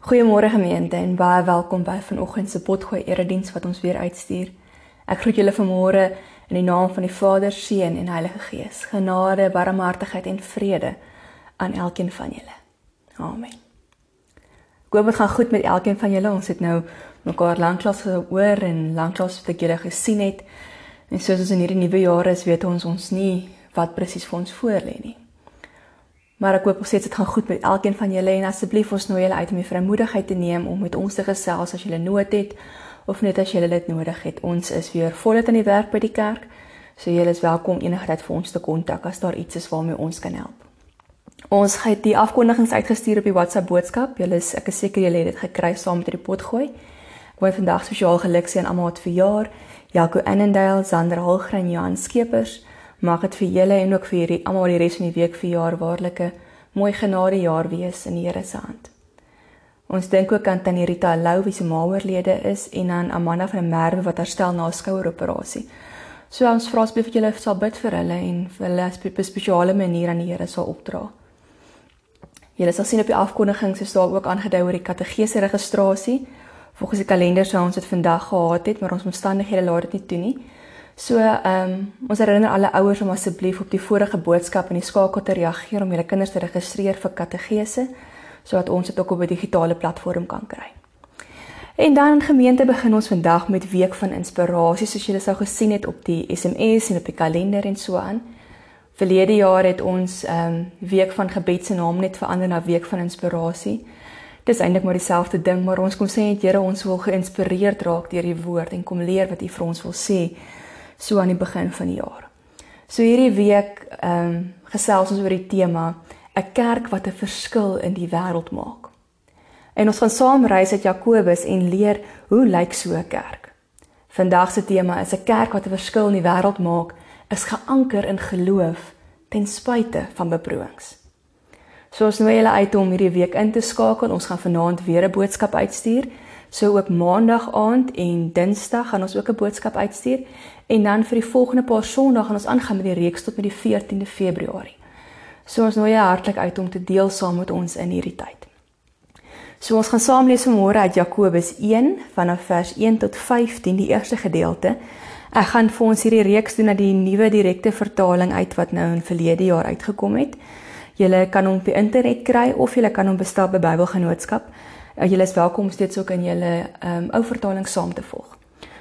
Goeiemôre gemeente en baie welkom by vanoggend se potgooi erediens wat ons weer uitstuur. Ek groet julle vanmôre in die naam van die Vader, Seun en Heilige Gees. Genade, barmhartigheid en vrede aan elkeen van julle. Amen. Goeie gaan goed met elkeen van julle. Ons het nou mekaar lanklaas gehoor en lanklaas wat ek julle gesien het. En soos ons in hierdie nuwe jaar is, weet ons ons nie wat presies vir ons voorlê nie. Maar ek hoop ons sê dit gaan goed met elkeen van julle en asseblief ons nooi julle uit om die vrymoedigheid te neem om met ons te gesels as julle nood het of net as julle dit nodig het. Ons is weer volop aan die werk by die kerk. So julle is welkom enigheid vir ons te kontak as daar iets is waarmee ons kan help. Ons het die afkondigings uitgestuur op die WhatsApp boodskap. Julle is ek is seker julle het dit gekry saam met die pot gooi. Ek wil vandag spesiaal geluksig aan almal wat verjaar. Jaco Annandale, Sander Holgren, Johan Skeepers. Mag dit vir julle en ook vir hierdie almal die res van die week vir jaar waarlike mooi genade jaar wees in die Here se hand. Ons dink ook aan Tannie Rita Lou wie se ma oorlede is en aan Amanda van der Merwe wat herstel na 'n skoueroperasie. So ons vra asseblief dat julle sal bid vir hulle en vir hulle op 'n spesiale manier aan die Here sal opdra. Julle sal sien op die afkondiging se staan ook aangedui oor die kategese registrasie. Volgens die kalender sou ons dit vandag gehad het, maar ons omstandighede laat dit nie toe nie. So, ehm um, ons herinner alle ouers om asseblief op die vorige boodskap in die skakel te reageer om julle kinders te registreer vir kategese sodat ons dit ook op 'n digitale platform kan kry. En dan in gemeente begin ons vandag met week van inspirasie soos julle sou gesien het op die SMS en op die kalender en so aan. Verlede jaar het ons ehm um, week van gebed se naam net verander na week van inspirasie. Dit is eintlik maar dieselfde ding, maar ons kom sê net Here, ons wil geïnspireerd raak deur die woord en kom leer wat U vir ons wil sê so aan die begin van die jaar. So hierdie week ehm um, gesels ons oor die tema 'n kerk wat 'n verskil in die wêreld maak. En ons gaan saam reis uit Jakobus en leer hoe lyk so 'n kerk. Vandag se tema is 'n kerk wat 'n verskil in die wêreld maak, is geanker in geloof ten spyte van beproewings. So ons nooi julle uit om hierdie week in te skakel. Ons gaan vanaand weer 'n boodskap uitstuur. So ook maandag aand en dinsdag gaan ons ook 'n boodskap uitstuur en dan vir die volgende paar Sondae gaan ons aangaan met die reeks tot met die 14de Februarie. So ons nooi jou hartlik uit om te deel saam met ons in hierdie tyd. So ons gaan saam lees vanmôre uit Jakobus 1 vanaf vers 1 tot 15 die eerste gedeelte. Ek gaan vir ons hierdie reeks doen na die nuwe direkte vertaling uit wat nou in verlede jaar uitgekom het. Julle kan hom op die internet kry of julle kan hom bestel by Bybelgenootskap. Uh, julle is welkom steeds ook in julle um, ou vertaling saam te volg.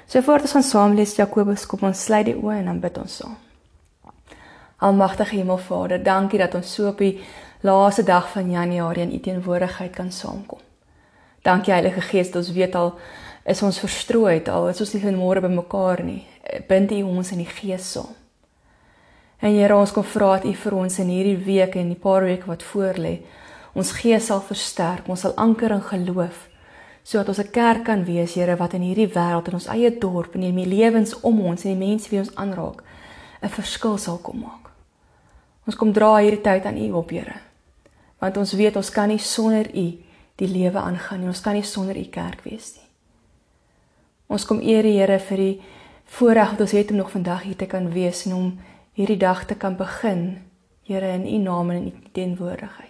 So voordat ons gaan saam lees Jakobus, kom ons sluit die oë en dan bid ons saam. Almagtige Hemelvader, dankie dat ons so op die laaste dag van Januarie in U teenwoordigheid kan saamkom. Dankie Heilige Gees, ons weet al is ons verstrooi, al is ons nie vanmôre bymekaar nie. Bind U ons in die Gees saam. En Here, ons kom vra dat U vir ons in hierdie week en die paar weke wat voorlê, ons gees sal versterk, ons sal anker in geloof sodat ons 'n kerk kan wees, Here, wat in hierdie wêreld in ons eie dorp en in die lewens om ons en die mense wie ons aanraak, 'n verskil sal kom maak. Ons kom dra hierdie tyd aan U op, Here. Want ons weet ons kan nie sonder U die lewe aangaan nie. Ons kan nie sonder U kerk wees nie. Ons kom eer die Here vir die voorreg wat ons het om nog vandag hier te kan wees en om hierdie dag te kan begin, Here, in U naam en in U teenwoordigheid.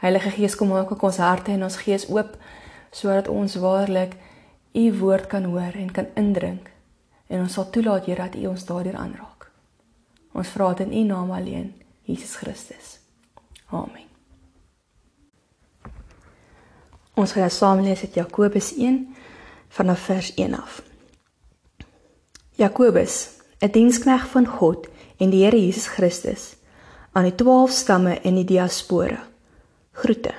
Heilige Gees kom maak ook ons harte en ons gees oop sodat ons waarlik u woord kan hoor en kan indrink en ons sal toelaat Here dat u ons daardeur aanraak. Ons vra dit in u naam alleen, Jesus Christus. Amen. Ons gaan saam lees uit Jakobus 1 vanaf vers 1 af. Jakobus, 'n diensknegt van God en die Here Jesus Christus aan die 12 stamme in die diaspora Groete.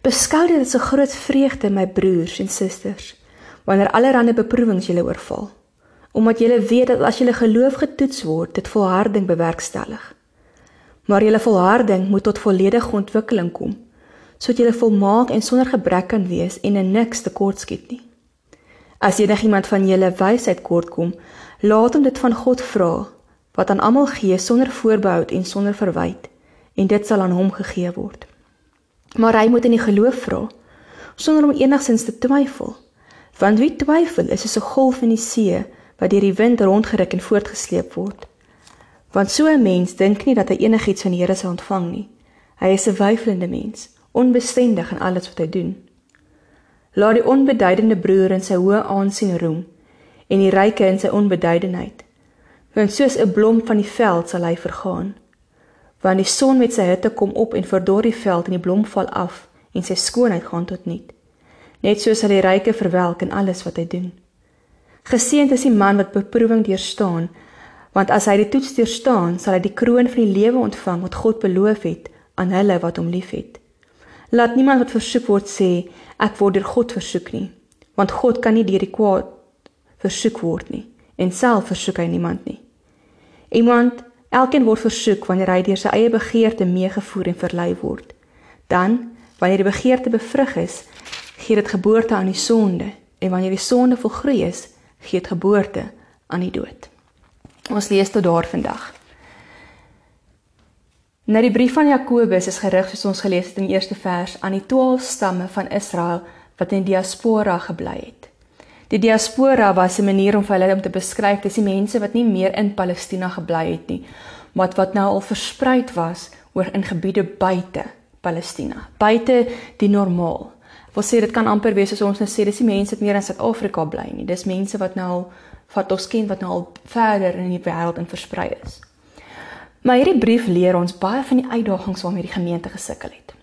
Beskou dit as 'n groot vreugde my broers en susters wanneer allerlei beproewings julle oorval, omdat julle weet dat as julle geloof getoets word, dit volharding bewerkstellig. Maar julle volharding moet tot volledige ontwikkeling kom, sodat julle volmaak en sonder gebrek kan wees en in niks tekortskiet nie. As enigiemand van julle wysheid kortkom, laat hom dit van God vra, wat aan almal gee sonder voorbehou en sonder verwyte en dit sal aan hom gegee word. Maar hy moet in die geloof vra sonder om enigsins te twyfel. Want wie twyfel is soos 'n golf in die see wat deur die wind rondgeruk en voortgesleep word. Want so 'n mens dink nie dat hy enigiets van die Here sal ontvang nie. Hy is 'n weifelende mens, onbestendig in alles wat hy doen. Laat die onbeduidende broer in sy hoë aansien roem en die ryke in sy onbeduidendheid. Want soos 'n blom van die veld sal hy vergaan. Want die son met sy hitte kom op en verdor die veld en die blom val af en sy skoonheid gaan tot niet. Net so sal die ryke verwelk in alles wat hy doen. Geseënd is die man wat beproewing deurstaan, want as hy die toets deurstaan, sal hy die kroon van die lewe ontvang wat God beloof het aan hulle wat hom liefhet. Laat niemand wat versoek word sê ek word deur God versoek nie, want God kan nie deur die kwaad versoek word nie en self versoek hy niemand nie. Iemand, elkeen word versoek wanneer hy deur sy eie begeerte meegevoer en verlei word. Dan, wanneer die begeerte bevrug is, gee dit geboorte aan die sonde en wanneer die sonde volgroei is, gee dit geboorte aan die dood. Ons lees tot daar vandag. Na die brief van Jakobus is gerig soos ons gelees het in die eerste vers aan die 12 stamme van Israel wat in diaspora gebly het. Die diaspora was 'n manier om vir hulle om te beskryf dis die mense wat nie meer in Palestina gebly het nie, maar wat nou al versprei was oor in gebiede buite Palestina, buite die normaal. Wat sê dit kan amper wees as ons nou sê dis die mense wat meer in Suid-Afrika bly nie. Dis mense wat nou al wat ons ken wat nou al verder in die wêreld in versprei is. Maar hierdie brief leer ons baie van die uitdagings waarmee die gemeente gesukkel het.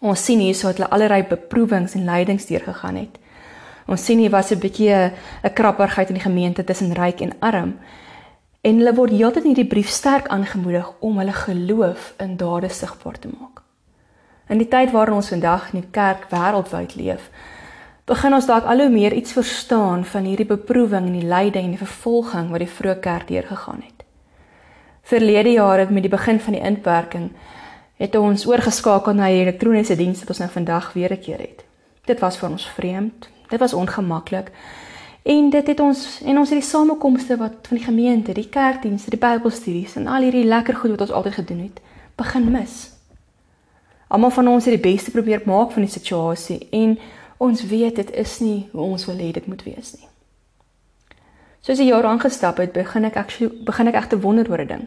Ons sien hierso dat hulle allerlei beproewings en lydings deurgegaan het. Ons sien hier was 'n bietjie 'n krappigheid in die gemeente tussen ryk en arm. En hulle word heeltyd in hierdie brief sterk aangemoedig om hulle geloof in dade sigbaar te maak. In die tyd waarin ons vandag in die kerk wêreldwyd leef, begin ons dalk al hoe meer iets verstaan van hierdie beproewing en die lyding en die vervolging wat die vroeë kerk deurgegaan het. Verlede jare met die begin van die inperking het ons oorgeskakel na die elektroniese dienste wat ons nou vandag weer 'n keer het. Dit was vir ons vreemd, dit was ongemaklik. En dit het ons en ons het die samekomste wat van die gemeente, die kerkdienste, die Bybelstudies en al hierdie lekker goed wat ons altyd gedoen het, begin mis. Almal van ons het die beste probeer maak van die situasie en ons weet dit is nie hoe ons wil hê dit moet wees nie. Soos die jaar aangestap het, begin ek actually begin ek egte wonder oor 'n ding.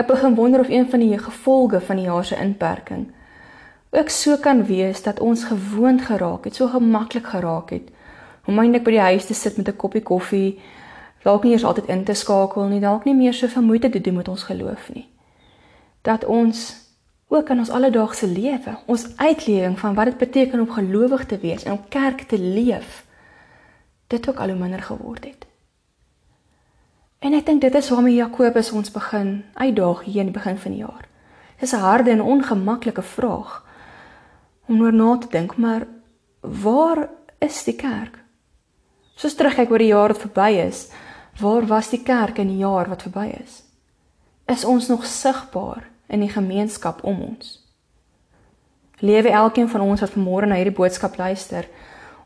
Ek begin wonder of een van die gevolge van die jaar se inperking ook so kan wees dat ons gewoond geraak het, so gemaklik geraak het om eintlik by die huis te sit met 'n koppie koffie, dalk nie eers altyd in te skakel nie, dalk nie meer so veel moeite te doen met ons geloof nie. Dat ons ook in ons alledaagse lewe, ons uitlewing van wat dit beteken om gelowig te wees en om kerk te leef, dit ook al hoe minder geword het. En ek dink dit is waarmee Jakobus ons begin uitdaag hier in die begin van die jaar. Dis 'n harde en ongemaklike vraag om oor na te dink, maar waar is die kerk? Soos terugkyk oor die jaar wat verby is, waar was die kerk in die jaar wat verby is? Is ons nog sigbaar in die gemeenskap om ons? Lewe elkeen van ons wat vanmôre na hierdie boodskap luister,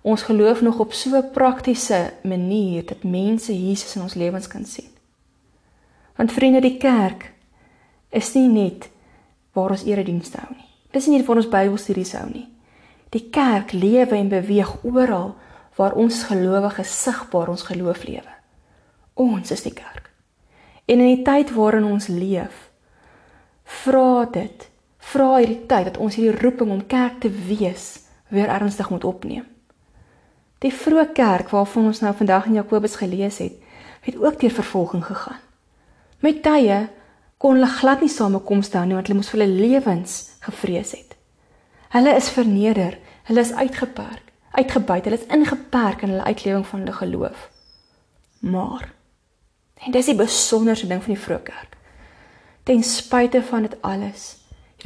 ons geloof nog op so 'n praktiese manier dat mense Jesus in ons lewens kan sien. Want vriende, die kerk is nie net waar ons eredienste hou nie. Dis nie waar ons Bybelstudies hou nie. Die kerk lewe en beweeg oral waar ons gelowiges sigbaar ons geloof lewe. Ons is die kerk. En in die tyd waarin ons leef, vra dit, vra hierdie tyd dat ons hierdie roeping om kerk te wees weer ernstig moet opneem. Die vroeë kerk waarvan ons nou vandag in Jakobus gelees het, het ook deur vervolging gegaan. Met tye kon hulle glad nie samekoms hou nie want hulle moes vir hulle lewens gevrees het. Hulle is verneder, hulle is uitgeperk, uitgebuit, hulle is ingeperk in hulle uitlewing van hulle geloof. Maar en dis die besonderste ding van die vroeë kerk. Ten spyte van dit alles,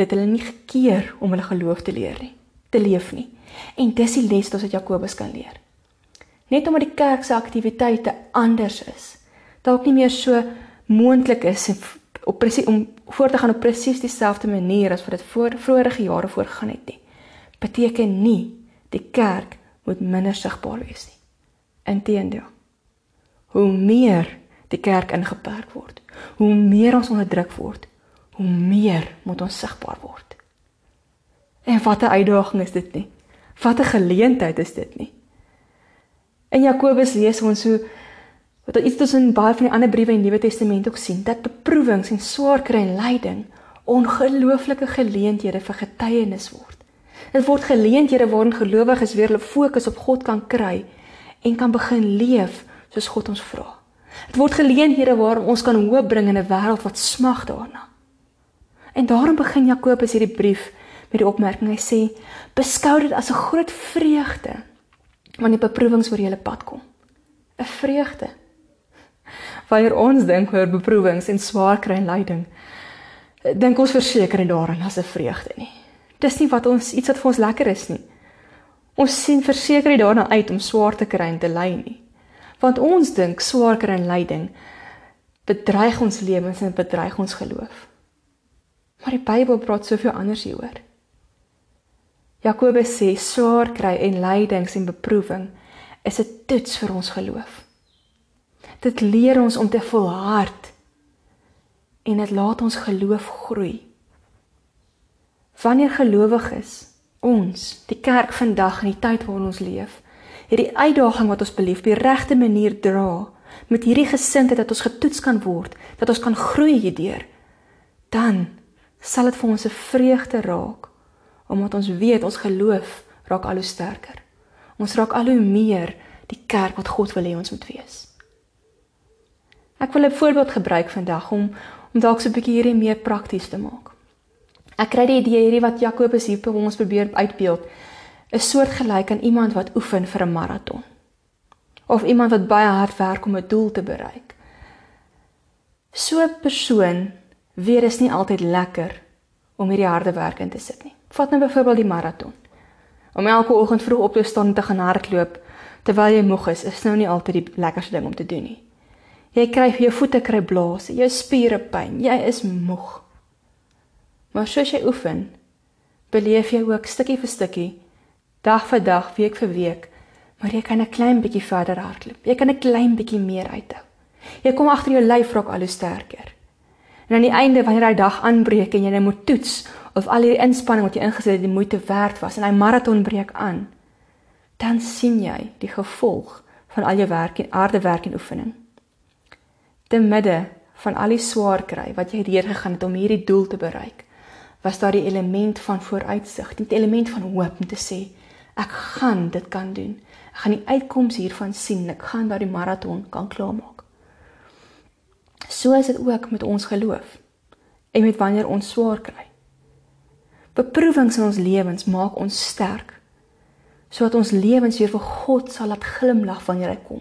het hulle nie gekeer om hulle geloof te leer nie, te leef nie. En dis die les wat Jakobus kan leer. Net omdat die kerk se aktiwiteite anders is, dalk nie meer so moontlik is op presies om voort te gaan op presies dieselfde manier as wat dit voor vorige jare voorgegaan het nie. Beteken nie die kerk moet minder sigbaar wees nie. Inteendeel. Hoe meer die kerk ingeperk word, hoe meer ons onderdruk word, hoe meer moet ons sigbaar word. En wat 'n uitdaging is dit nie? Wat 'n geleentheid is dit nie? In Jakobus lees ons hoe wat iets tussen baie van die ander briewe in die Nuwe Testament ook sien dat beproewings en swaar kry en lyding ongelooflike geleenthede vir getuienis word. Dit word geleenthede waarin gelowiges weer hulle fokus op God kan kry en kan begin leef soos God ons vra. Dit word geleenthede waar ons kan hoop bring in 'n wêreld wat smag daarna. En daarom begin Jakobus hierdie brief met die opmerking hy sê: "Beskou dit as 'n groot vreugde wanneer beproewings oor julle pad kom." 'n Vreugde. Wanneer ons dink oor beproewings en swaar kry en lyding, dink ons verseker nie daaraan as 'n vreugde nie. Dis nie wat ons iets wat vir ons lekker is nie. Ons sien verseker nie daarna uit om swaar te kry en te ly nie. Want ons dink swaar kry en lyding bedreig ons lewens en bedreig ons geloof. Maar die Bybel praat soveel anders hieroor. Jakobus sê swaar kry en lydings en beproewing is 'n toets vir ons geloof. Dit leer ons om te volhard en dit laat ons geloof groei. Wanneer gelowiges ons, die kerk vandag in die tyd waarin ons leef, hierdie uitdaging wat ons beleef op die regte manier dra, met hierdie gesindheid dat ons getoets kan word, dat ons kan groei hierdeur, dan sal dit vir ons 'n vreugde raak omdat ons weet ons geloof raak al hoe sterker. Ons raak al hoe meer die kerk wat God wil hê ons moet wees. Ek wil 'n voorbeeld gebruik vandag om om dalk so 'n bietjie hierdie meer prakties te maak. Ek kry die idee hierdie wat Jakobus hier vir ons probeer uitbeeld, is soortgelyk aan iemand wat oefen vir 'n maraton of iemand wat baie hard werk om 'n doel te bereik. So 'n persoon dit is nie altyd lekker om hierdie harde werk in te sit nie. Vat nou byvoorbeeld die maraton. Om elke oggend vroeg op te staan en te gaan hardloop terwyl jy moeg is, is nou nie altyd die lekkerste ding om te doen nie. Jy kry jou voete kry blaas, jou spiere pyn, jy is moeg. Maar soos jy oefen, beleef jy ook stukkie vir stukkie, dag vir dag, week vir week, maar jy kan 'n klein bietjie verder hardloop. Jy kan 'n klein bietjie meer uithou. Jy kom agter jou lyf raak al hoe sterker. En aan die einde wanneer hy dag aanbreek en jy net moet toets of al hierdie inspanning wat jy ingesit het die moeite werd was en hy maraton breek aan, dan sien jy die gevolg van al jou werk en aarde werk en oefening te midde van al die swaar kry wat jy deur gegaan het om hierdie doel te bereik, was daar die element van vooruitsig, die element van hoop om te sê ek gaan dit kan doen. Ek gaan die uitkoms hiervan sien, ek gaan daardie maraton kan klaarmaak. So is dit ook met ons geloof en met wanneer ons swaar kry. Beproewings in ons lewens maak ons sterk sodat ons lewens weer vir God sal laat glimlag wanneer hy kom.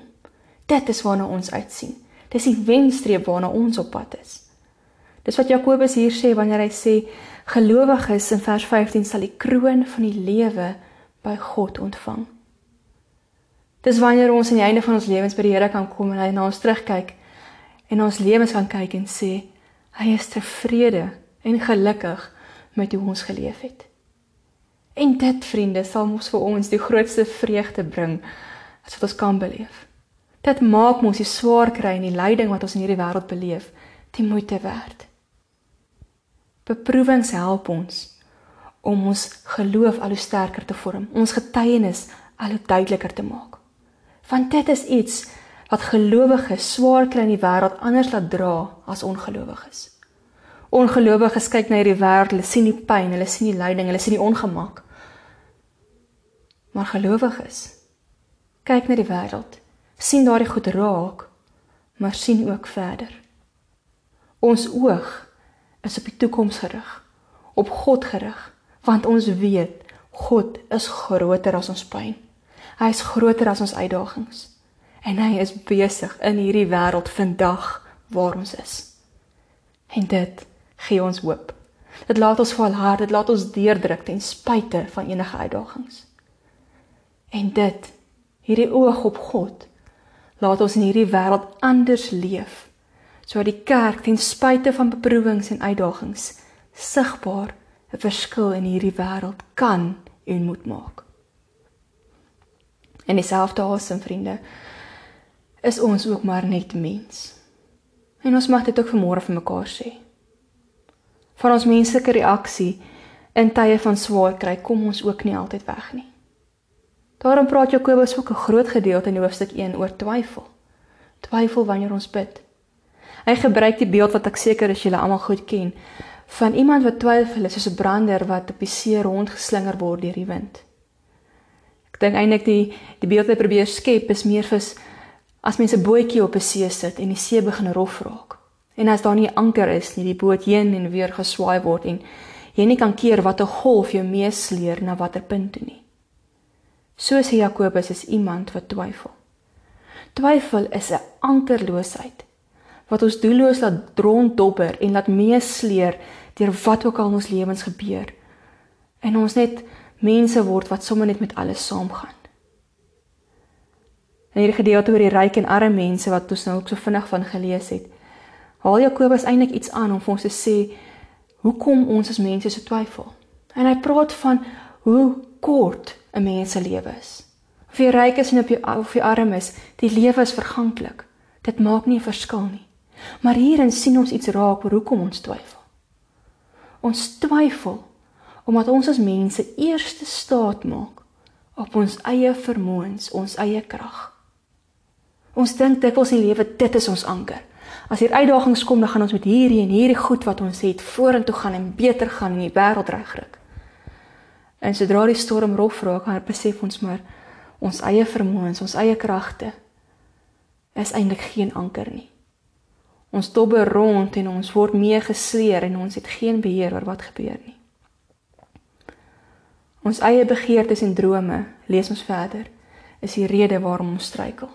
Dit is waarna ons uitsien. Dis die wenstreep waarna ons op pad is. Dis wat Jakobus hier sê wanneer hy sê gelowiges in vers 15 sal die kroon van die lewe by God ontvang. Dis wanneer ons aan die einde van ons lewens by die Here kan kom en hy na ons terugkyk en ons lewens kan kyk en sê hy is tevrede en gelukkig met hoe ons geleef het. En dit vriende sal ons vir ons die grootste vreugde bring as wat ons kan beleef. Dit maak mos die swaar kry en die lyding wat ons in hierdie wêreld beleef, die moeite werd. Beproewings help ons om ons geloof al hoe sterker te vorm, ons getuienis al hoe duideliker te maak. Want dit is iets wat gelowiges swaar kry in die wêreld anders laat dra as ongelowiges. Ongelowiges kyk na hierdie wêreld, hulle sien die pyn, hulle sien die lyding, hulle sien die ongemak. Maar gelowiges kyk na die wêreld sien daardie goed raak, maar sien ook verder. Ons oog is op die toekoms gerig, op God gerig, want ons weet God is groter as ons pyn. Hy is groter as ons uitdagings en hy is besig in hierdie wêreld vandag waar ons is. En dit gee ons hoop. Dit laat ons volhard, dit laat ons deurdruk ten spyte van enige uitdagings. En dit hierdie oog op God laat ons in hierdie wêreld anders leef sodat die kerk ten spyte van beproewings en uitdagings sigbaar 'n verskil in hierdie wêreld kan en moet maak. En dieselfde asem vriende is ons ook maar net mens. En ons mag dit ook vanmôre vir mekaar sê. Van ons menslike reaksie in tye van swaar kry kom ons ook nie altyd weg nie. Daarom praat Jakobus ook 'n groot gedeelte in hoofstuk 1 oor twyfel. Twyfel wanneer ons bid. Hy gebruik die beeld wat ek seker is julle almal goed ken van iemand wat twyfel is soos 'n brander wat op die see rondgeslinger word deur die wind. Ek dink eintlik die die beeld wat probeer skep is meer vir as mense 'n bootjie op 'n see sit en die see begin rof raak. En as daar nie anker is nie, die boot heen en weer geswaai word en jy nie kan keer watter golf jou meesleer na watter punt toe nie. Soos Jakobus is iemand wat twyfel. Twyfel is 'n ankerloosheid wat ons doelloos laat ronddobber en laat meesleer deur wat ook al in ons lewens gebeur. En ons net mense word wat sommer net met alles saamgaan. In hierdie gedeelte oor die ryk en arme mense wat ons nou ook so vinnig van gelees het, haal Jakobus eintlik iets aan om vir ons te sê hoekom ons as mense so twyfel. En hy praat van hoe kort 'n mens se lewe is. Of jy ryk is en op jy of jy arm is, die lewe is verganklik. Dit maak nie 'n verskil nie. Maar hierin sien ons iets raak oor hoekom ons twyfel. Ons twyfel omdat ons as mense eerste staat maak op ons eie vermoëns, ons eie krag. Ons dink dikwels in die lewe dit is ons anker. As hier uitdagings kom, dan gaan ons met hierdie en hierdie goed wat ons het vorentoe gaan en beter gaan in die wêreld regryk. En sodra die storm rof raak, dan besef ons maar ons eie vermoëns, ons eie kragte is eintlik geen anker nie. Ons dobber rond en ons word meegesleer en ons het geen beheer oor wat gebeur nie. Ons eie begeertes en drome, lees ons verder, is die rede waarom ons struikel.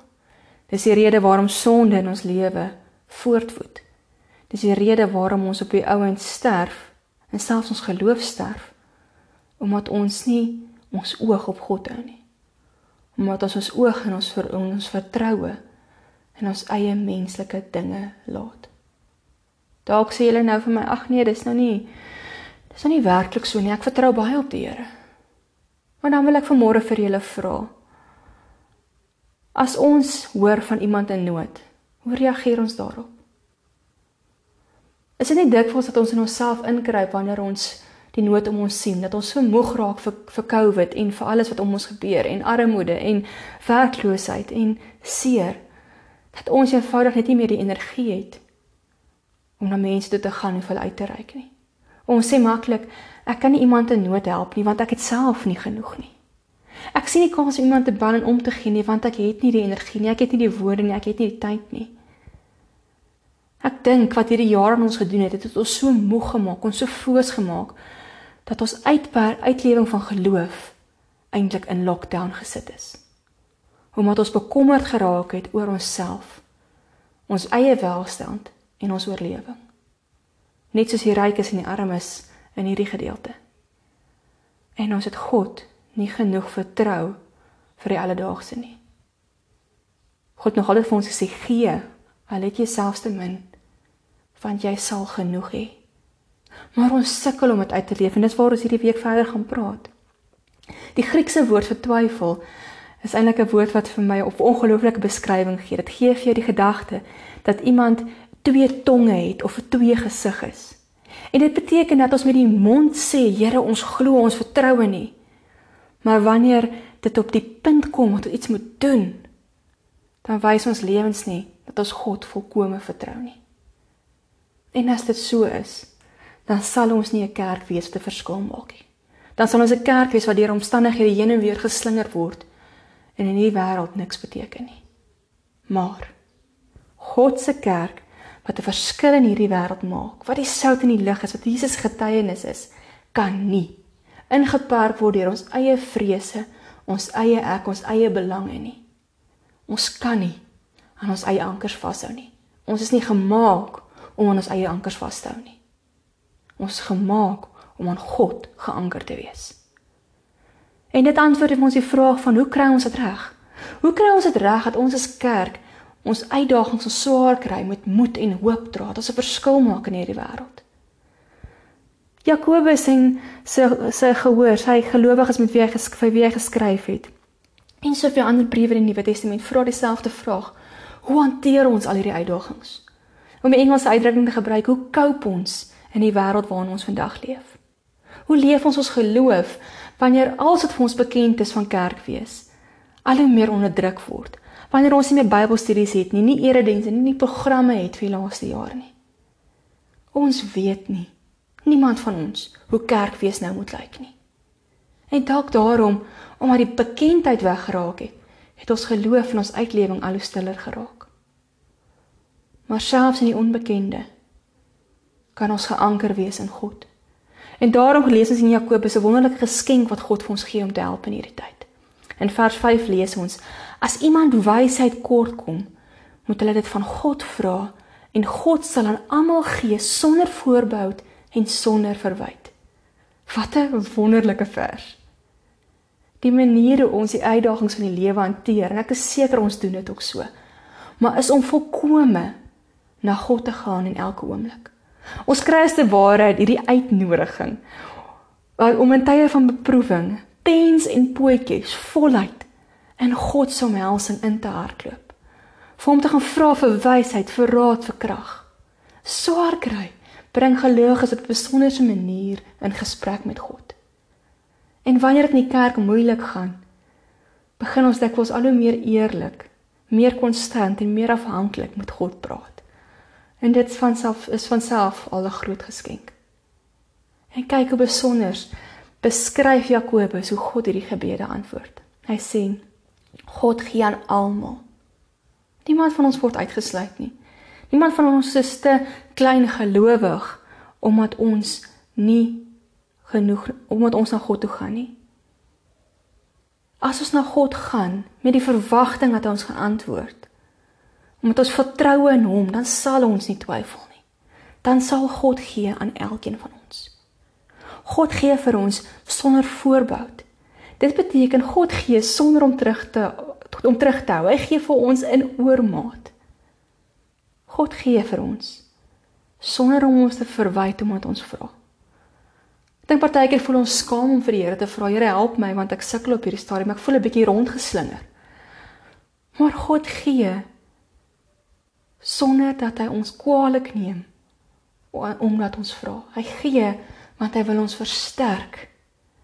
Dis die rede waarom sonde in ons lewe voortvoet. Dis die rede waarom ons op die ouens sterf en selfs ons geloof sterf omdat ons nie ons oog op God hou nie. Omdat ons ons oog en ons vir ons vertroue in ons eie menslike dinge laat. Dalk sê julle nou vir my, ag nee, dis nou nie dis nou nie werklik so nie. Ek vertrou baie op die Here. Maar dan wil ek vanmôre vir julle vra. As ons hoor van iemand in nood, hoe reageer ons daarop? Is dit nie dikwels dat ons in onsself inkruip wanneer ons die nood om ons sien, dat ons so moeg raak vir vir COVID en vir alles wat om ons gebeur en armoede en werkloosheid en seer dat ons eenvoudig net nie meer die energie het om na mense toe te gaan en vir hulle uit te reik nie. Ons sê maklik, ek kan nie iemand in nood help nie want ek het self nie genoeg nie. Ek sien nie kans om iemand te bel en om te gee nie want ek het nie die energie nie, ek het nie die woorde nie, ek het nie die tyd nie. Ek dink wat hierdie jare aan ons gedoen het, het ons so moeg gemaak, ons so foos gemaak dat ons uitper uitlewing van geloof eintlik in lockdown gesit is. Omdat ons bekommerd geraak het oor onsself, ons eie welstand en ons oorlewing. Net soos die rykes en die armes in hierdie gedeelte. En ons het God nie genoeg vertrou vir die alledaagse nie. God nog altyd vir ons gesê gee, al het jy selfs te min, want jy sal genoeg hê. Maar ons sukkel om dit uit te leef en dis waar ons hierdie week verder gaan praat. Die Griekse woord vir twyfel is eintlik 'n woord wat vir my op ongelooflike beskrywing gee. Dit gee vir jou die gedagte dat iemand twee tonge het of 'n twee gesig is. En dit beteken dat ons met die mond sê, Here, ons glo, ons vertrou nie. Maar wanneer dit op die punt kom dat iets moet doen, dan wys ons lewens nie dat ons God volkome vertrou nie. En as dit so is, dan sal ons nie 'n kerk wees wat 'n verskil maak nie. Dan sal ons 'n kerk wees wat deur omstandighede heen en weer geslinger word en in hierdie wêreld niks beteken nie. Maar God se kerk wat 'n verskil in hierdie wêreld maak, wat die sout in die lig is, wat Jesus getuienis is, kan nie ingeperk word deur ons eie vrese, ons eie ek, ons eie belange nie. Ons kan nie aan ons eie ankers vashou nie. Ons is nie gemaak om aan ons eie ankers vas te hou nie. Ons gemaak om aan God geanker te wees. En dit antwoord op ons die vraag van hoe kry ons dit reg? Hoe kry ons dit reg dat ons as kerk ons uitdagings so swaar kry met moed en hoop dra dat ons 'n verskil maak in hierdie wêreld? Jakobus en sy sy gehoor, sy gelowiges met wie hy geskryf, wie hy geskryf het. En soveel ander briewe in die Nuwe Testament vra dieselfde vraag: Hoe hanteer ons al hierdie uitdagings? Om 'n Engelse uitdrukking te gebruik, hoe cope ons in die wêreld waarin ons vandag leef? Hoe leef ons ons geloof wanneer alles wat vir ons bekend is van kerk wees al hoe meer onderdruk word? Wanneer ons nie meer Bybelstudies het nie, nie eredienste nie, nie programme het vir die laaste jaar nie. Ons weet nie Niemand van ons hoe kerk wees nou moet lyk nie. En dalk daarom omdat die bekendheid weggeraak het, het ons geloof in ons uitlewing al hoe stiller geraak. Maar selfs in die onbekende kan ons geanker wees in God. En daarom lees ons in Jakobus 'n wonderlike geskenk wat God vir ons gee om te help in hierdie tyd. In vers 5 lees ons: As iemand wysheid kort kom, moet hulle dit van God vra en God sal aan almal gee sonder voorbehou en sonder verwyd. Wat 'n wonderlike vers. Die manier hoe ons die uitdagings van die lewe hanteer, en ek is seker ons doen dit ook so, maar is om volkome na God te gaan in elke oomblik. Ons kry as te ware hierdie uitnodiging om in tye van beproewing, pens en pootjies voluit in God se omhelsing in te hardloop. Vir hom te gaan vra vir wysheid, vir raad, vir krag. Swaar kry, bring gelowiges op 'n besondere manier in gesprek met God. En wanneer dit in die kerk moeilik gaan, begin ons dikwels al hoe meer eerlik, meer konstant en meer afhanklik met God praat. En dit van self is van self al 'n groot geskenk. En kyk hoe besonder beskryf Jakobus hoe God hierdie gebede antwoord. Hy sê God gee aan almal. Niemand van ons word uitgesluit nie. Niemand van ons is te klein gelowig omdat ons nie genoeg omdat ons na God toe gaan nie. As ons na God gaan met die verwagting dat hy ons gaan antwoord, omdat ons vertrou in hom, dan sal ons nie twyfel nie. Dan sal God gee aan elkeen van ons. God gee vir ons sonder voorbehou. Dit beteken God gee sonder om terug te om terug te hou. Hy gee vir ons in oormaat. God gee vir ons sonder om ons te verwyd omdat ons vra. Ek dink partykeer voel ons skaam om vir die Here te vra, Here help my want ek sukkel op hierdie stadium. Ek voel 'n bietjie rondgeslinger. Maar God gee sonder dat hy ons kwaadlik neem omdat ons vra. Hy gee want hy wil ons versterk.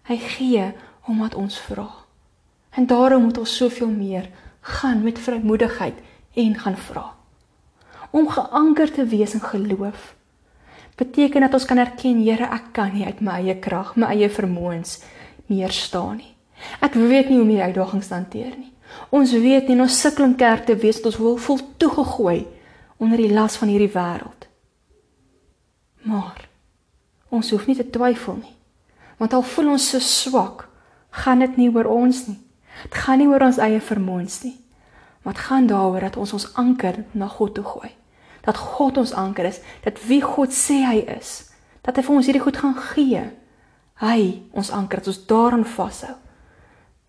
Hy gee omdat ons vra. En daarom moet ons soveel meer gaan met vrymoedigheid en gaan vra. Om geanker te wees in geloof beteken dat ons kan erken Here, ek kan nie uit my eie krag, my eie vermoëns meer staan nie. Ek weet nie hoe om hierdie uitdagings te hanteer nie. Ons weet nie ons sukkel om kerk te wees, ons wil voel toegegooi onder die las van hierdie wêreld. Maar ons hoef nie te twyfel nie. Want al voel ons so swak, gaan dit nie oor ons nie. Dit gaan nie oor ons eie vermoëns nie. Maar dit gaan daaroor dat ons ons anker na God toe gooi. Dat God ons anker is, dat wie God sê hy is, dat hy vir ons hierdie goed gaan gee. Hy ons anker, dat ons daaraan vashou.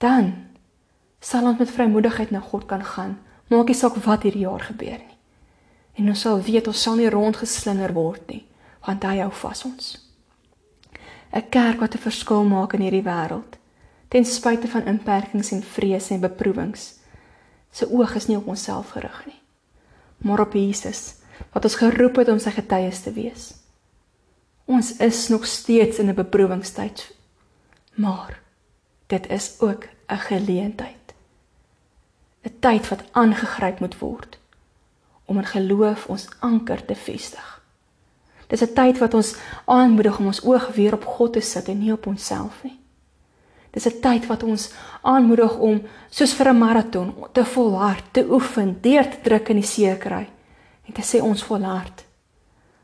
Dan sal ons met vrymoedigheid na God kan gaan. Maak nie saak wat hierdie jaar gebeur nie. En ons sal weet ons sal nie rondgeslinger word nie, want hy hou vas ons. 'n Kerk wat 'n verskil maak in hierdie wêreld, ten spyte van inperkings en vrese en beproewings. Se oog is nie op onsself gerig nie, maar op Jesus, wat ons geroep het om sy getuies te wees. Ons is nog steeds in 'n beproewingstyd, maar dit is ook 'n geleentheid. 'n Tyd wat aangegryp moet word om in geloof ons anker te vestig. Dis 'n tyd wat ons aanmoedig om ons oog weer op God te sit en nie op onsself nie. Dis 'n tyd wat ons aanmoedig om soos vir 'n maraton te volhard, te oefen, deur te druk in die seer kry en te sê ons volhard.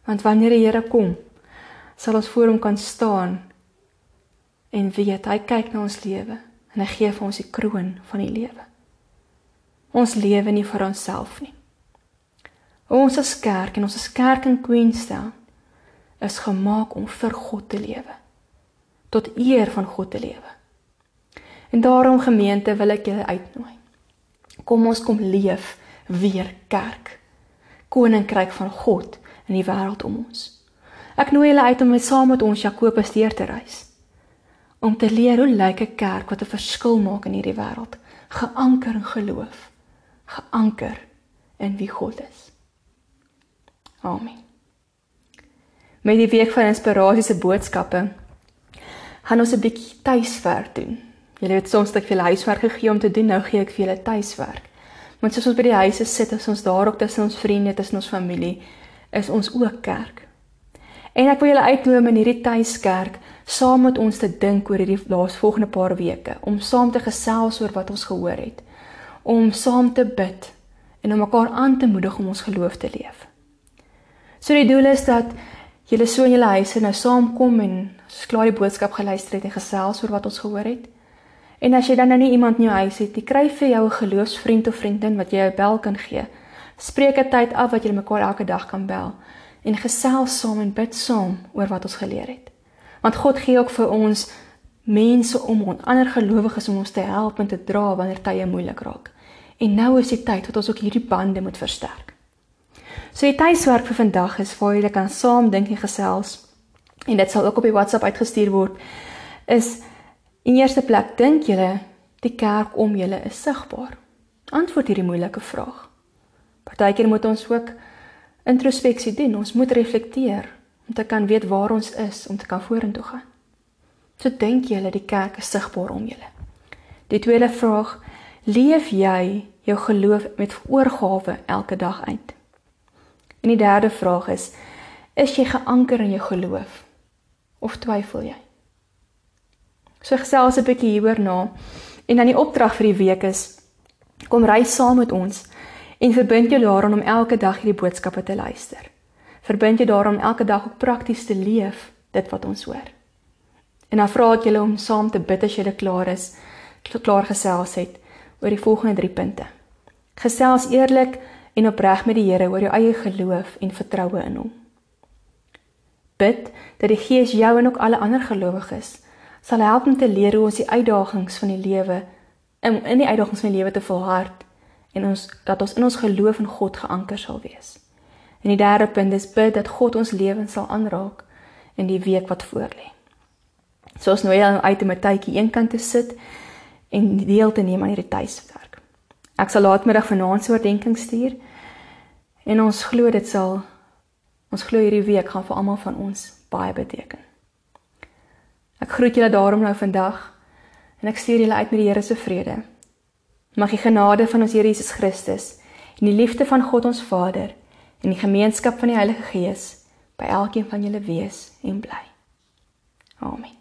Want wanneer die Here kom, sal ons voor hom kan staan en weet hy kyk na ons lewe en hy gee vir ons die kroon van die lewe. Ons lewe nie vir onsself nie. Ons as kerk en ons as kerk in Queenstown is gemaak om vir God te lewe. Tot eer van God te lewe. En daarom gemeente wil ek julle uitnooi. Kom ons kom leef weer kerk. Koninkryk van God in die wêreld om ons. Ek nooi julle uit om met saam met ons Jakobus deur te reis. Om te leer hoe lyk 'n kerk wat 'n verskil maak in hierdie wêreld, geanker in geloof, geanker in wie God is. Amen. Met die week van inspirasie se boodskappe gaan ons 'n bietjie tuiswerk doen. Julle het soms net vir huiswerk gegee om te doen, nou gee ek vir julle tuiswerk. Want soos ons by die huise sit, as ons daar ook tussen ons vriende, tussen ons familie, is ons ook kerk. En ek wil julle uitnooi in hierdie tuiskerk saam met ons te dink oor hierdie laasvolgende paar weke, om saam te gesels oor wat ons gehoor het, om saam te bid en om mekaar aan te moedig om ons geloof te leef. So die doel is dat julle so in julle huise nou saamkom en as klaar die boodskap geluister het en gesels oor wat ons gehoor het. En as jy dan nou nie iemand in jou huis het nie, kry vir jou 'n geloofsvriend of vriendin wat jy 'n bel kan gee. Spreek 'n tyd af wat julle mekaar elke dag kan bel en gesels saam en bid saam oor wat ons geleer het. Want God gee ook vir ons mense om ons ander gelowiges om ons te help en te dra wanneer tye moeilik raak. En nou is die tyd dat ons ook hierdie bande moet versterk. So die tuiswerk vir vandag is waar julle kan saam dink en gesels en dit sal ook op die WhatsApp uitgestuur word is In eerste plek dink julle die kerk om julle is sigbaar. Antwoord hierdie moeilike vraag. Partykeer moet ons ook introspeksie doen. Ons moet reflekteer om te kan weet waar ons is om te kan vorentoe gaan. So dink julle die kerk is sigbaar om julle. Die tweede vraag, leef jy jou geloof met oorgawe elke dag uit? En die derde vraag is, is jy geanker in jou geloof of twyfel jy? So gesels 'n bietjie hieroor na. En dan die opdrag vir die week is kom ry saam met ons en verbind jou daaraan om elke dag hierdie boodskappe te luister. Verbind jou daaraan om elke dag ook prakties te leef dit wat ons hoor. En dan vra ek julle om saam te bid as julle klaar is, klaar gesels het oor die volgende 3 punte. Gesels eerlik en opreg met die Here oor jou eie geloof en vertroue in hom. Bid dat die Gees jou en ook alle ander gelowiges sal help om te leer hoe ons die uitdagings van die lewe in in die uitdagings van die lewe te volhard en ons dat ons in ons geloof in God geanker sal wees. En die derde punt is bid dat God ons lewens sal aanraak in die week wat voorlê. So ons nooi jou uit om 'n tydjie eenkant te sit en deel te neem aan hierdie tuiswerk. Ek sal laatmiddag vanaand so 'n oordeenking stuur en ons glo dit sal ons glo hierdie week gaan vir almal van ons baie beteken. Ek groet julle daarom nou vandag en ek stuur julle uit met die Here se vrede. Mag die genade van ons Here Jesus Christus en die liefde van God ons Vader en die gemeenskap van die Heilige Gees by elkeen van julle wees en bly. Amen.